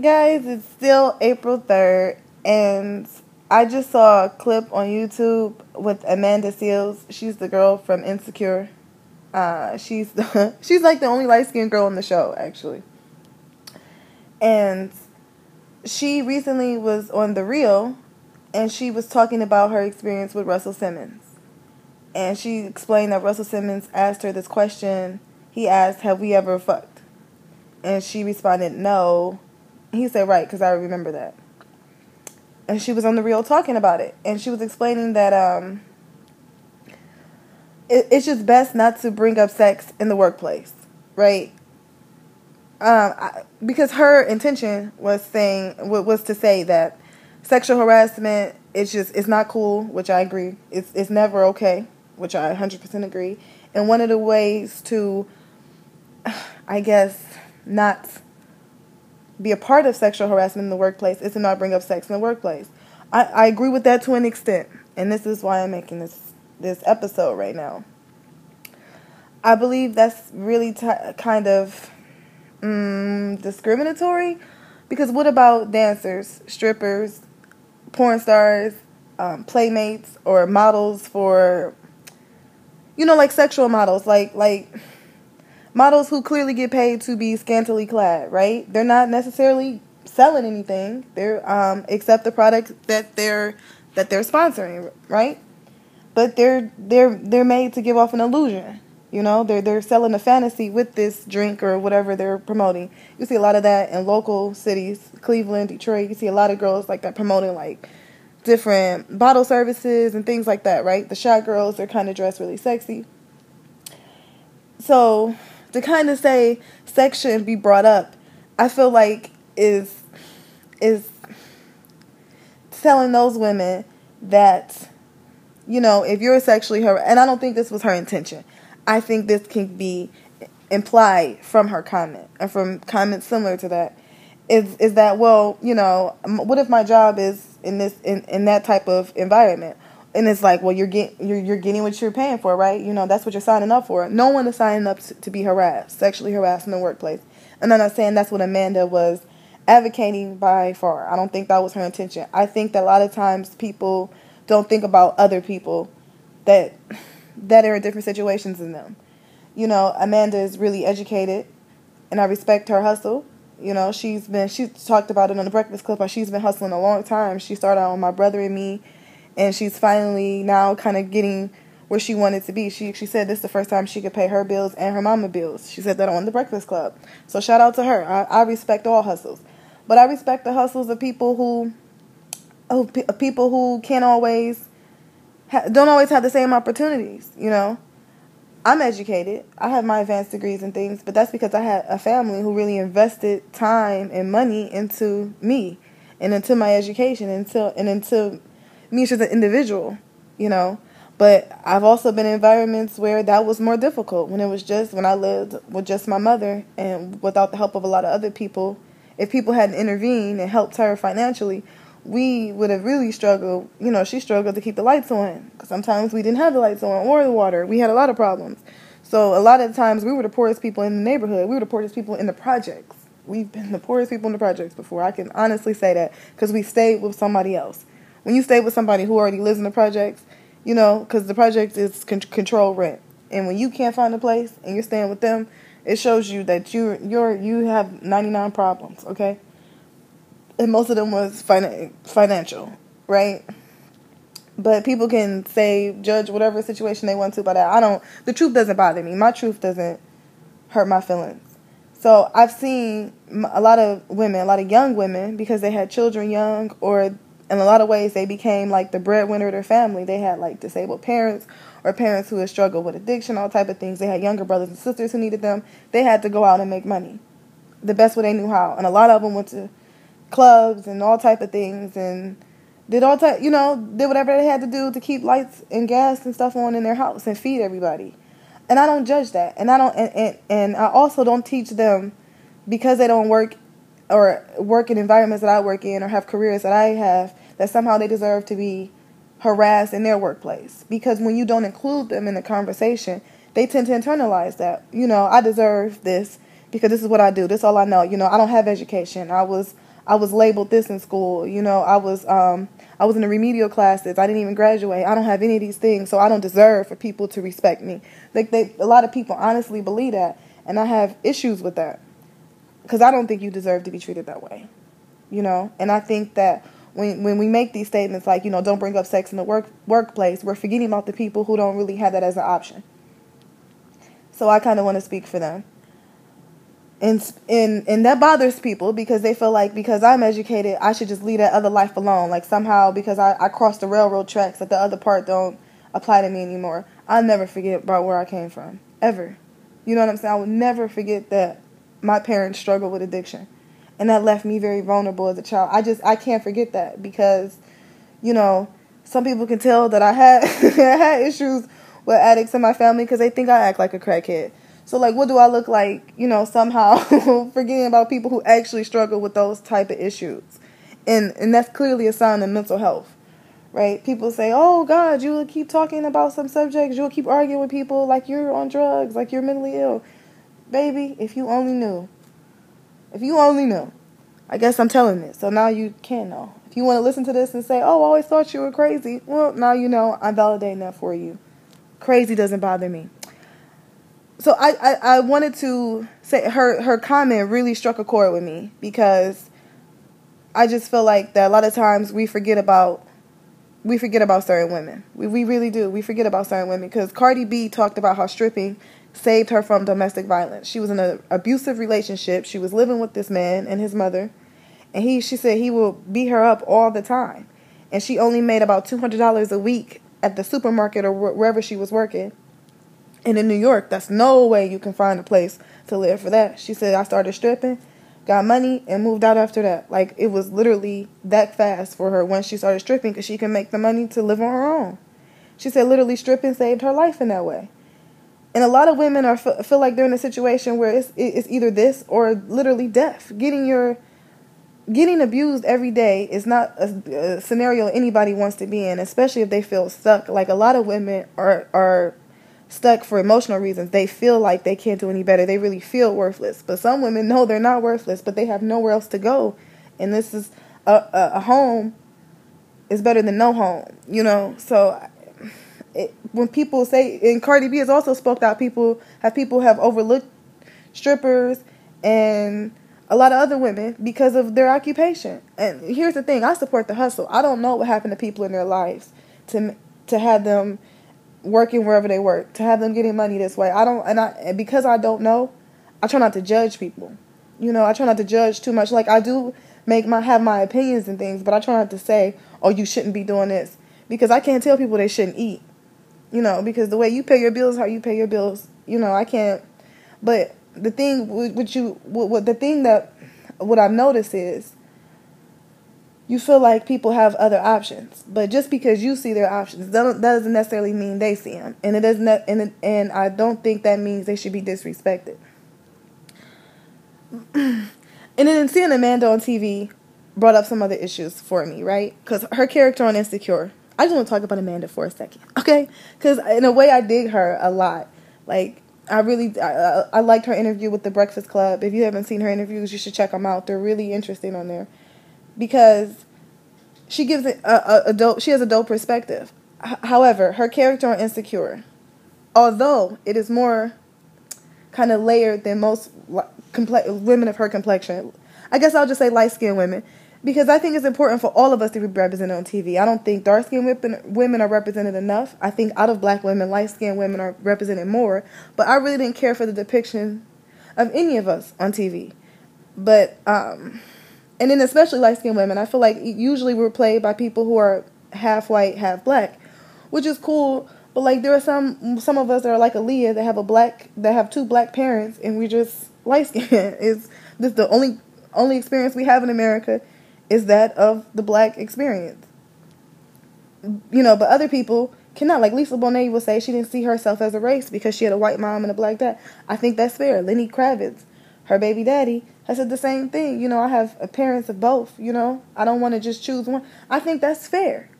Guys, it's still April 3rd, and I just saw a clip on YouTube with Amanda Seales. She's the girl from Insecure. Uh, she's the, she's like the only light skinned girl on the show, actually. And she recently was on The Real, and she was talking about her experience with Russell Simmons. And she explained that Russell Simmons asked her this question. He asked, Have we ever fucked? And she responded, No. He said, Right, because I remember that. And she was on the real talking about it. And she was explaining that um, it, it's just best not to bring up sex in the workplace, right? Um, I, because her intention was saying was to say that sexual harassment it's just it's not cool, which I agree. It's it's never okay, which I 100% agree. And one of the ways to I guess not be a part of sexual harassment in the workplace is to not bring up sex in the workplace. I, I agree with that to an extent, and this is why I'm making this this episode right now. I believe that's really t- kind of mm, discriminatory because what about dancers, strippers, porn stars, um, playmates, or models for, you know, like sexual models, like like models who clearly get paid to be scantily clad, right? They're not necessarily selling anything. They're um, except the product that they're that they're sponsoring, right? But they're they're they're made to give off an illusion. You know, they're they're selling a fantasy with this drink or whatever they're promoting. You see a lot of that in local cities, Cleveland, Detroit. You see a lot of girls like that promoting like different bottle services and things like that, right? The shot girls, they're kind of dressed really sexy. So to kind of say sex shouldn't be brought up, I feel like is is telling those women that you know if you're sexually her and I don't think this was her intention. I think this can be implied from her comment and from comments similar to that is is that well you know what if my job is in this in, in that type of environment and it's like, well, you're getting you're you're getting what you're paying for, right? You know, that's what you're signing up for. No one is signing up to, to be harassed, sexually harassed in the workplace. And I'm not saying that's what Amanda was advocating by far. I don't think that was her intention. I think that a lot of times people don't think about other people that that are in different situations than them. You know, Amanda is really educated, and I respect her hustle. You know, she's been she talked about it on the Breakfast Club. She's been hustling a long time. She started out on My Brother and Me and she's finally now kind of getting where she wanted to be. She she said this is the first time she could pay her bills and her mama bills. She said that on the Breakfast Club. So shout out to her. I, I respect all hustles, but I respect the hustles of people who, oh, who people who can't always, ha- don't always have the same opportunities. You know, I'm educated. I have my advanced degrees and things, but that's because I had a family who really invested time and money into me and into my education, into and into me as an individual, you know. But I've also been in environments where that was more difficult when it was just when I lived with just my mother and without the help of a lot of other people. If people hadn't intervened and helped her financially, we would have really struggled. You know, she struggled to keep the lights on because sometimes we didn't have the lights on or the water. We had a lot of problems. So a lot of times we were the poorest people in the neighborhood. We were the poorest people in the projects. We've been the poorest people in the projects before. I can honestly say that because we stayed with somebody else when you stay with somebody who already lives in the projects, you know, because the project is con- control rent, and when you can't find a place and you're staying with them, it shows you that you you're you have 99 problems, okay? And most of them was fin- financial, right? But people can say judge whatever situation they want to, but I don't. The truth doesn't bother me. My truth doesn't hurt my feelings. So I've seen a lot of women, a lot of young women, because they had children young or in a lot of ways they became like the breadwinner of their family. They had like disabled parents or parents who had struggled with addiction, all type of things. They had younger brothers and sisters who needed them. They had to go out and make money the best way they knew how. And a lot of them went to clubs and all type of things and did all type, you know, did whatever they had to do to keep lights and gas and stuff on in their house and feed everybody. And I don't judge that. And I don't and, and, and I also don't teach them because they don't work or work in environments that I work in or have careers that I have that somehow they deserve to be harassed in their workplace. Because when you don't include them in the conversation, they tend to internalize that. You know, I deserve this because this is what I do. This is all I know. You know, I don't have education. I was I was labeled this in school. You know, I was um, I was in the remedial classes. I didn't even graduate. I don't have any of these things, so I don't deserve for people to respect me. Like they, a lot of people honestly believe that, and I have issues with that because I don't think you deserve to be treated that way. You know, and I think that when when we make these statements like you know don't bring up sex in the work workplace, we're forgetting about the people who don't really have that as an option. So I kind of want to speak for them and and and that bothers people because they feel like because I'm educated, I should just leave that other life alone. Like somehow because I, I crossed the railroad tracks that the other part don't apply to me anymore. I'll never forget about where I came from. Ever. You know what I'm saying? I will never forget that my parents struggled with addiction. And that left me very vulnerable as a child. I just I can't forget that because, you know, some people can tell that I had I had issues with addicts in my family because they think I act like a crackhead. So like, what do I look like? You know, somehow forgetting about people who actually struggle with those type of issues, and and that's clearly a sign of mental health, right? People say, "Oh God, you will keep talking about some subjects, you'll keep arguing with people like you're on drugs, like you're mentally ill." Baby, if you only knew, if you only knew, I guess I'm telling it. So now you can know. If you want to listen to this and say, "Oh, I always thought you were crazy," well, now you know. I'm validating that for you. Crazy doesn't bother me so I, I, I wanted to say her her comment really struck a chord with me because I just feel like that a lot of times we forget about we forget about certain women. We we really do. We forget about certain women because Cardi B talked about how stripping saved her from domestic violence. She was in an abusive relationship. She was living with this man and his mother, and he she said he will beat her up all the time, and she only made about two hundred dollars a week at the supermarket or wherever she was working and in New York, that's no way you can find a place to live for that. She said, I started stripping, got money, and moved out after that. Like, it was literally that fast for her when she started stripping because she can make the money to live on her own. She said, literally, stripping saved her life in that way. And a lot of women are feel like they're in a situation where it's it's either this or literally death. Getting your getting abused every day is not a, a scenario anybody wants to be in, especially if they feel stuck. Like a lot of women are are stuck for emotional reasons. They feel like they can't do any better. They really feel worthless. But some women know they're not worthless, but they have nowhere else to go. And this is a, a, a home is better than no home, you know? So it, when people say, and Cardi B has also spoke out, people have people have overlooked strippers and a lot of other women because of their occupation. And here's the thing, I support the hustle. I don't know what happened to people in their lives to to have them working wherever they work, to have them getting money this way. I don't, and I, and because I don't know, I try not to judge people. You know, I try not to judge too much. Like I do make my have my opinions and things, but I try not to say, "Oh, you shouldn't be doing this," because I can't tell people they shouldn't eat. You know, because the way you pay your bills, how you pay your bills. You know, I can't. But the thing, what you, what, what the thing that, what I've noticed is you feel like people have other options. But just because you see their options, that doesn't necessarily mean they see them, and it doesn't. And and I don't think that means they should be disrespected. and then seeing Amanda on TV brought up some other issues for me, right? Because her character on Insecure. I just want to talk about Amanda for a second, okay? Because in a way, I dig her a lot. Like I really, I, I liked her interview with the Breakfast Club. If you haven't seen her interviews, you should check them out. They're really interesting on there because she gives a, a, a dope. She has a dope perspective. H- however, her character on Insecure, although it is more kind of layered than most women of her complexion, I guess I'll just say light skinned women because I think it's important for all of us to be represented on TV. I don't think dark skinned women are represented enough. I think out of black women, light skinned women are represented more. But I really didn't care for the depiction of any of us on TV. But um, and then especially light skinned women, I feel like usually we're played by people who are half white, half black, which is cool. But like there are some some of us that are like Aaliyah that have a black that have two black parents and we just light skinned. is this the only only experience we have in America is that of the black experience. You know, but other people cannot. Like Lisa Bonet will say she didn't see herself as a race because she had a white mom and a black dad. I think that's fair. Lenny Kravitz, her baby daddy, has said the same thing. You know, I have parents of both. You know, I don't want to just choose one. I think that's fair.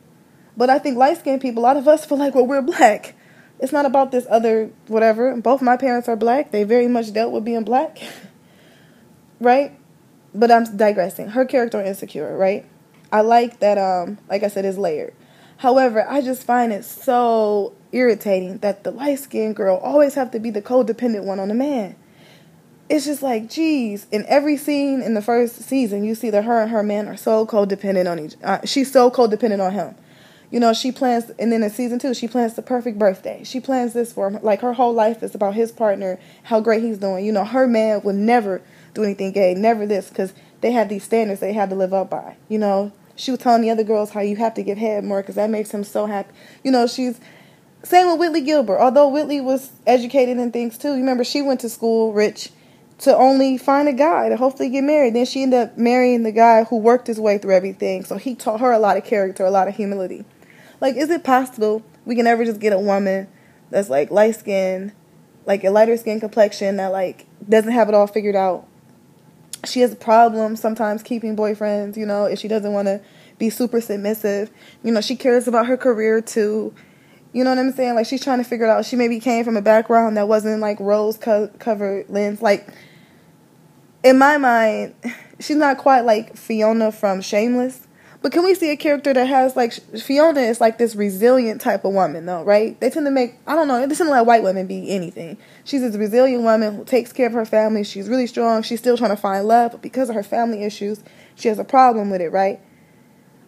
But I think light skinned people, a lot of us feel like, well, we're black. It's not about this other whatever. Both my parents are black. They very much dealt with being black. right? but I'm digressing. Her character is insecure, right? I like that. Um, like I said, is layered. However, I just find it so irritating that the light skinned girl always have to be the codependent one on the man. It's just like, geez, in every scene in the first season, you see that her and her man are so codependent on each. Uh, she's so codependent on him. You know, she plans, and then in season two, she plans the perfect birthday. She plans this for him. Like her whole life is about his partner, how great he's doing. You know, her man would never do anything gay, never this, because they had these standards they had to live up by. You know, she was telling the other girls how you have to give head more because that makes him so happy. You know, she's same with Whitley Gilbert. Although Whitley was educated in things too. You remember she went to school rich to only find a guy to hopefully get married. Then she ended up marrying the guy who worked his way through everything. So he taught her a lot of character, a lot of humility. Like, is it possible we can ever just get a woman that's like light skin, like a lighter skin complexion that like doesn't have it all figured out? She has a problem sometimes keeping boyfriends, you know, if she doesn't want to be super submissive. You know, she cares about her career too. You know what I'm saying? Like she's trying to figure it out. She maybe came from a background that wasn't like rose co- covered lens. Like in my mind, she's not quite like Fiona from Shameless. But can we see a character that has like Fiona is like this resilient type of woman though, right? They tend to make I don't know, they tend to let white women be anything. She's this resilient woman who takes care of her family. She's really strong. She's still trying to find love, but because of her family issues, she has a problem with it, right?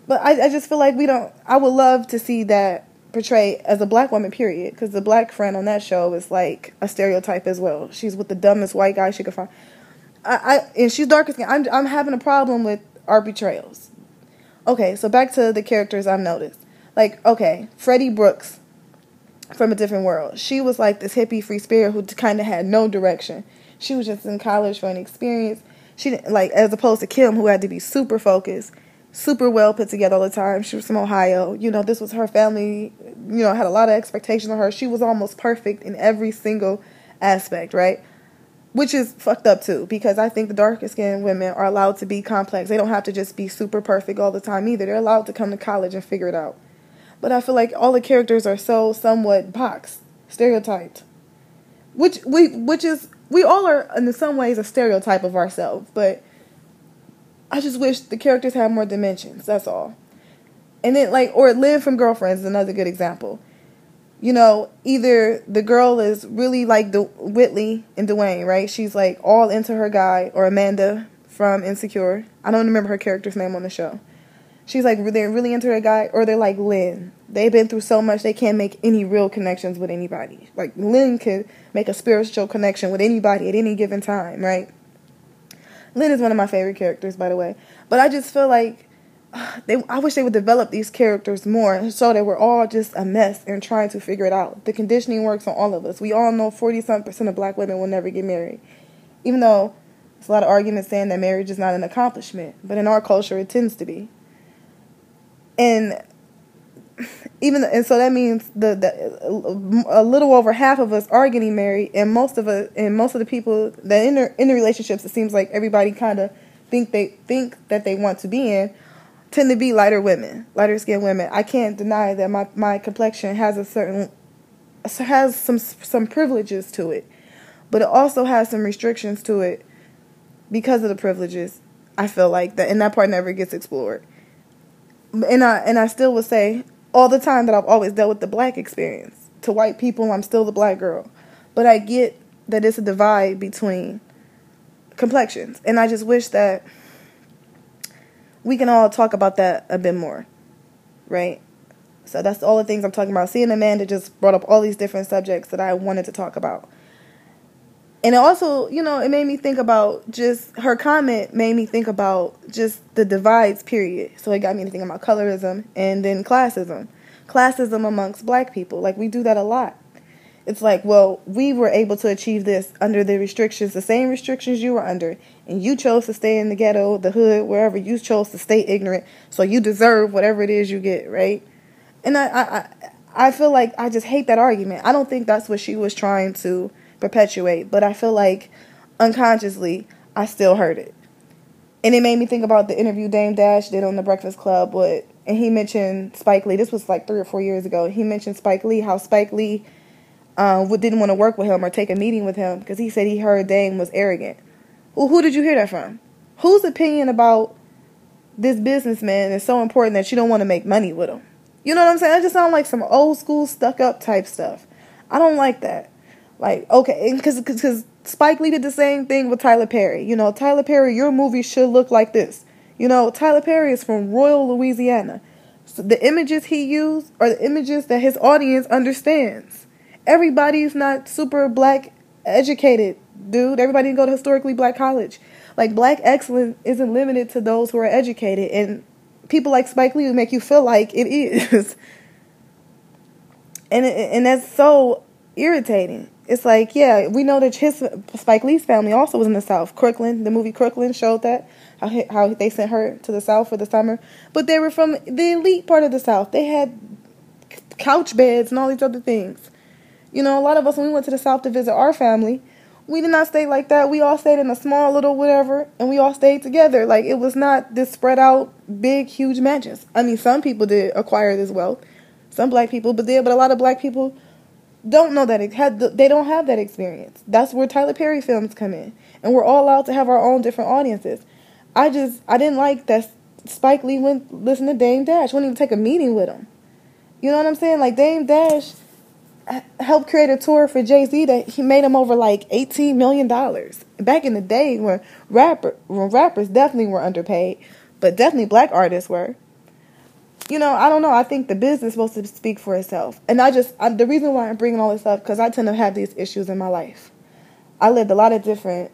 But I, I just feel like we don't. I would love to see that portrayed as a black woman, period. Because the black friend on that show is like a stereotype as well. She's with the dumbest white guy she could find. I, I and she's darker skin. I'm I'm having a problem with our betrayals okay, so back to the characters I've noticed. Like, okay, Freddie Brooks from a different world. She was like this hippie free spirit who kind of had no direction. She was just in college for an experience. She like as opposed to Kim who had to be super focused, super well put together all the time. She was from Ohio. You know, this was her family, you know, had a lot of expectations on her. She was almost perfect in every single aspect, right? which is fucked up too because I think the darker skinned women are allowed to be complex. They don't have to just be super perfect all the time either. They're allowed to come to college and figure it out. But I feel like all the characters are so somewhat boxed, stereotyped. Which we which is we all are in some ways a stereotype of ourselves, but I just wish the characters had more dimensions, that's all. And then like or Lynn from Girlfriends is another good example you know, either the girl is really like the Whitley and Dwayne, right? She's like all into her guy, or Amanda from Insecure. I don't remember her character's name on the show. She's like they're really into her guy, or they're like Lynn. They've been through so much they can't make any real connections with anybody. Like Lynn could make a spiritual connection with anybody at any given time, right? Lynn is one of my favorite characters, by the way. But I just feel like they I wish they would develop these characters more so that we're all just a mess and trying to figure it out. The conditioning works on all of us. We all know 40 some percent of black women will never get married. Even though there's a lot of arguments saying that marriage is not an accomplishment, but in our culture it tends to be. And even and so that means the, the a little over half of us are getting married and most of us and most of the people that in the, in the relationships it seems like everybody kind of think they think that they want to be in tend to be lighter women, lighter skinned women. I can't deny that my, my complexion has a certain has some some privileges to it, but it also has some restrictions to it because of the privileges. I feel like that, and that part never gets explored. And I and I still would say all the time that I've always dealt with the black experience. To white people, I'm still the black girl, but I get that it's a divide between complexions, and I just wish that we can all talk about that a bit more, right? So that's all the things I'm talking about. Seeing Amanda just brought up all these different subjects that I wanted to talk about. And it also, you know, it made me think about just her comment made me think about just the divides, period. So it got me to think about colorism and then classism. Classism amongst black people. Like we do that a lot it's like, well, we were able to achieve this under the restrictions, the same restrictions you were under, and you chose to stay in the ghetto, the hood, wherever you chose to stay ignorant, so you deserve whatever it is you get, right? And I, I, I feel like I just hate that argument. I don't think that's what she was trying to perpetuate, but I feel like unconsciously I still heard it. And it made me think about the interview Dame Dash did on the Breakfast Club with, and he mentioned Spike Lee. This was like three or four years ago. He mentioned Spike Lee, how Spike Lee um, didn't want to work with him or take a meeting with him because he said he heard Dame was arrogant. Well, who did you hear that from? whose opinion about this businessman is so important that you don't want to make money with him? You know what I'm saying? That just sounds like some old school stuck up type stuff. I don't like that. Like, okay, because because Spike Lee did the same thing with Tyler Perry. You know, Tyler Perry, your movie should look like this. You know, Tyler Perry is from Royal, Louisiana. So the images he used are the images that his audience understands. Everybody's not super black educated, dude. Everybody didn't go to historically black college. Like black excellence isn't limited to those who are educated, and people like Spike Lee make you feel like it is. and and that's so irritating. It's like, yeah, we know that his Spike Lee's family also was in the South. Crooklyn, the movie Crooklyn showed that how how they sent her to the South for the summer, but they were from the elite part of the South. They had couch beds and all these other things. You know, a lot of us when we went to the South to visit our family, we did not stay like that. We all stayed in a small little whatever, and we all stayed together. Like it was not this spread out big huge mansions. I mean, some people did acquire this wealth, some black people, but did, but a lot of black people don't know that had they don't have that experience. That's where Tyler Perry films come in, and we're all allowed to have our own different audiences. I just I didn't like that Spike Lee went listen to Dame Dash. Wouldn't even take a meeting with him. You know what I'm saying? Like Dame Dash helped create a tour for Jay Z that he made him over like eighteen million dollars. Back in the day when rapper when rappers definitely were underpaid, but definitely black artists were you know, I don't know. I think the business is supposed to speak for itself. And I just, I, the reason why I'm bringing all this up, because I tend to have these issues in my life. I lived a lot of different,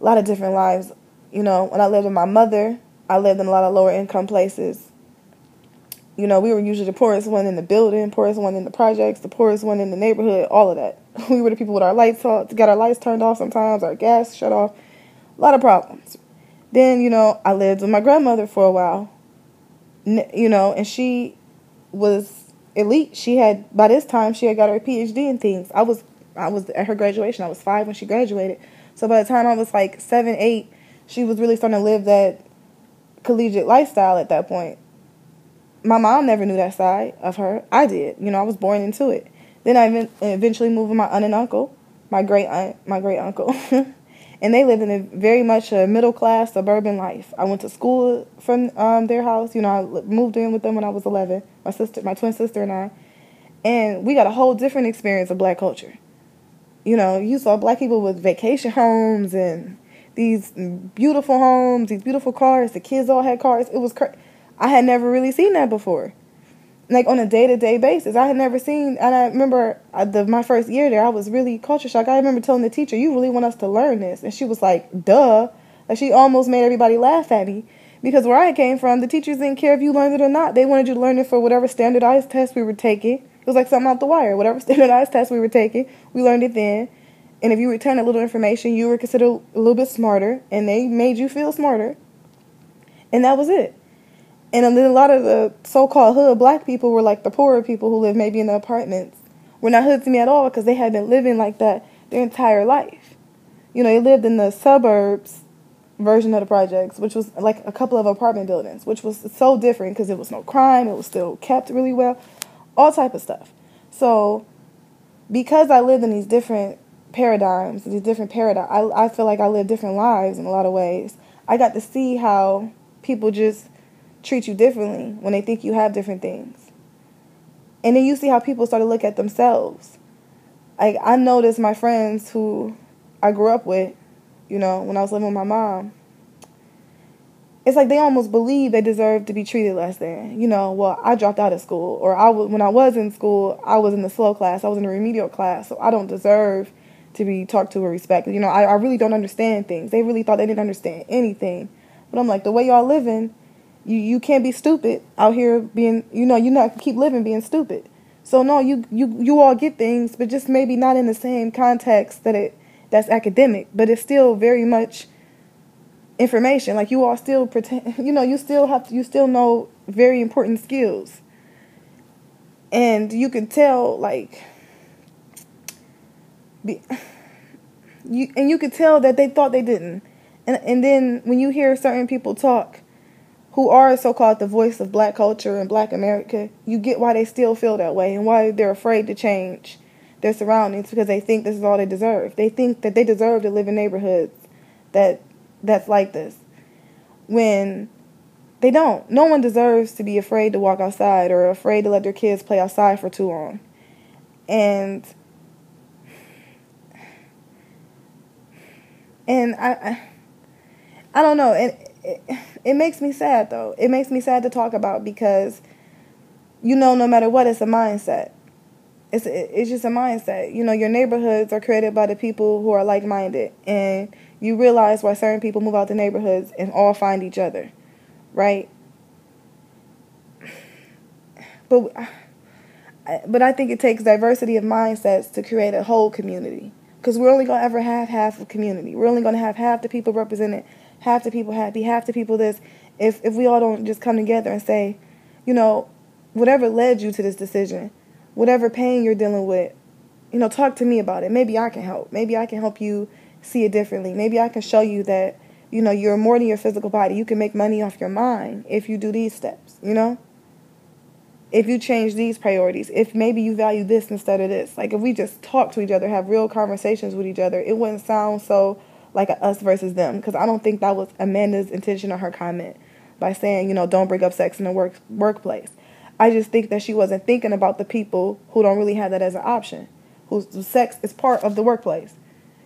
a lot of different lives. You know, when I lived with my mother, I lived in a lot of lower income places. You know, we were usually the poorest one in the building, poorest one in the projects, the poorest one in the neighborhood, all of that. We were the people with our lights off, got our lights turned off sometimes, our gas shut off. A lot of problems. Then, you know, I lived with my grandmother for a while you know, and she was elite. She had by this time she had got her PhD in things. I was I was at her graduation. I was five when she graduated. So by the time I was like seven, eight, she was really starting to live that collegiate lifestyle at that point. My mom never knew that side of her. I did. You know, I was born into it. Then I eventually moved with my aunt and uncle, my great aunt, my great uncle. and they lived in a very much a middle class suburban life. I went to school from um, their house. You know, I moved in with them when I was 11. My sister, my twin sister, and I, and we got a whole different experience of black culture. You know, you saw black people with vacation homes and these beautiful homes, these beautiful cars. The kids all had cars. It was crazy. I had never really seen that before like on a day to day basis. I had never seen, and I remember uh, the, my first year there, I was really culture shock. I remember telling the teacher, "You really want us to learn this?" And she was like, "Duh!" Like she almost made everybody laugh at me because where I came from, the teachers didn't care if you learned it or not. They wanted you to learn it for whatever standardized test we were taking. It was like something out the wire. Whatever standardized test we were taking, we learned it then. And if you returned a little information, you were considered a little bit smarter, and they made you feel smarter. And that was it. And a lot of the so-called hood black people were like the poorer people who live maybe in the apartments. Were not hood to me at all because they had been living like that their entire life. You know, they lived in the suburbs version of the projects, which was like a couple of apartment buildings, which was so different because it was no crime, it was still kept really well, all type of stuff. So, because I lived in these different paradigms, these different paradigms, I, I feel like I lived different lives in a lot of ways. I got to see how people just treat you differently when they think you have different things. And then you see how people start to look at themselves. Like I noticed my friends who I grew up with, you know, when I was living with my mom. It's like they almost believe they deserve to be treated less than. You know, well, I dropped out of school, or I when I was in school, I was in the slow class, I was in the remedial class, so I don't deserve to be talked to or respected. You know, I, I really don't understand things. They really thought they didn't understand anything. But I'm like, the way y'all living, you you can't be stupid out here being you know you're not keep living being stupid. So no, you you you all get things, but just maybe not in the same context that it that's academic, but it's still very much information. Like you all still pretend, you know, you still have to, you still know very important skills, and you can tell like. Be, you and you could tell that they thought they didn't, and and then when you hear certain people talk, who are so called the voice of black culture and black America, you get why they still feel that way and why they're afraid to change their surroundings because they think this is all they deserve. They think that they deserve to live in neighborhoods that that's like this. When they don't. No one deserves to be afraid to walk outside or afraid to let their kids play outside for too long. And and I I, I don't know. It, it it makes me sad though. It makes me sad to talk about because you know no matter what it's a mindset. It's it's just a mindset. You know, your neighborhoods are created by the people who are like-minded and you realize why certain people move out the neighborhoods and all find each other right? But but I think it takes diversity of mindsets to create a whole community. Because we're only going to ever have half of community. We're only going to have half the people represented, half the people happy, half the people this. If if we all don't just come together and say, you know, whatever led you to this decision, whatever pain you're dealing with, you know, talk to me about it. Maybe I can help. Maybe I can help you see it differently. Maybe I can show you that you know, you're more than your physical body. You can make money off your mind if you do these steps, you know? If you change these priorities, if maybe you value this instead of this. Like if we just talk to each other, have real conversations with each other, it wouldn't sound so like a us versus them because I don't think that was Amanda's intention or her comment by saying, you know, don't bring up sex in the work workplace. I just think that she wasn't thinking about the people who don't really have that as an option, whose sex is part of the workplace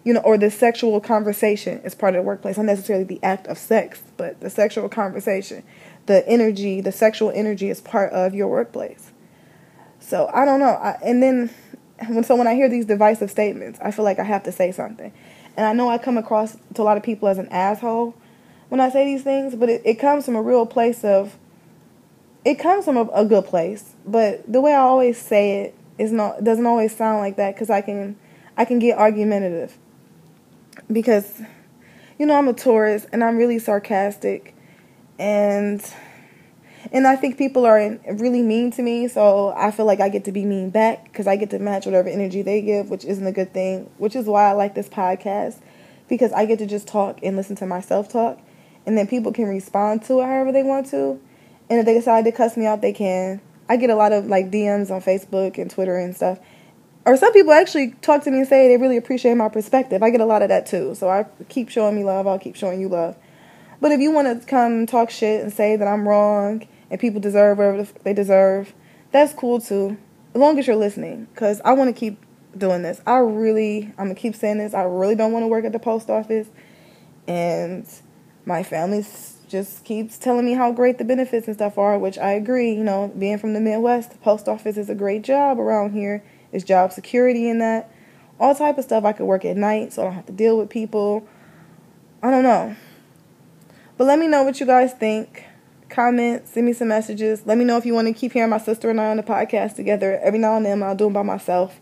you know, or the sexual conversation is part of the workplace, not necessarily the act of sex, but the sexual conversation, the energy, the sexual energy is part of your workplace. So I don't know. I, and then when so when I hear these divisive statements, I feel like I have to say something. And I know I come across to a lot of people as an asshole when I say these things, but it, it comes from a real place of it comes from a, a good place. But the way I always say it is not doesn't always sound like that because I can I can get argumentative because you know I'm a Taurus and I'm really sarcastic and and I think people are really mean to me, so I feel like I get to be mean back because I get to match whatever energy they give, which isn't a good thing. Which is why I like this podcast because I get to just talk and listen to myself talk, and then people can respond to it however they want to. And if they decide to cuss me out, they can. I get a lot of like DMs on Facebook and Twitter and stuff, or some people actually talk to me and say they really appreciate my perspective. I get a lot of that too. So I keep showing me love. I'll keep showing you love. But if you want to come talk shit and say that I'm wrong and people deserve whatever they deserve, that's cool too. As long as you're listening, because I want to keep doing this. I really, I'm gonna keep saying this. I really don't want to work at the post office, and my family just keeps telling me how great the benefits and stuff are, which I agree. You know, being from the Midwest, the post office is a great job around here. It's job security in that. All type of stuff. I could work at night so I don't have to deal with people. I don't know. But let me know what you guys think. Comment, send me some messages. Let me know if you want to keep hearing my sister and I on the podcast together. Every now and then I'll do them by myself.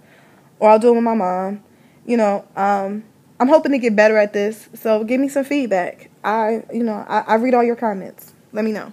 Or I'll do them with my mom. You know, um, I'm hoping to get better at this. So give me some feedback. I, you know, I, I read all your comments. Let me know.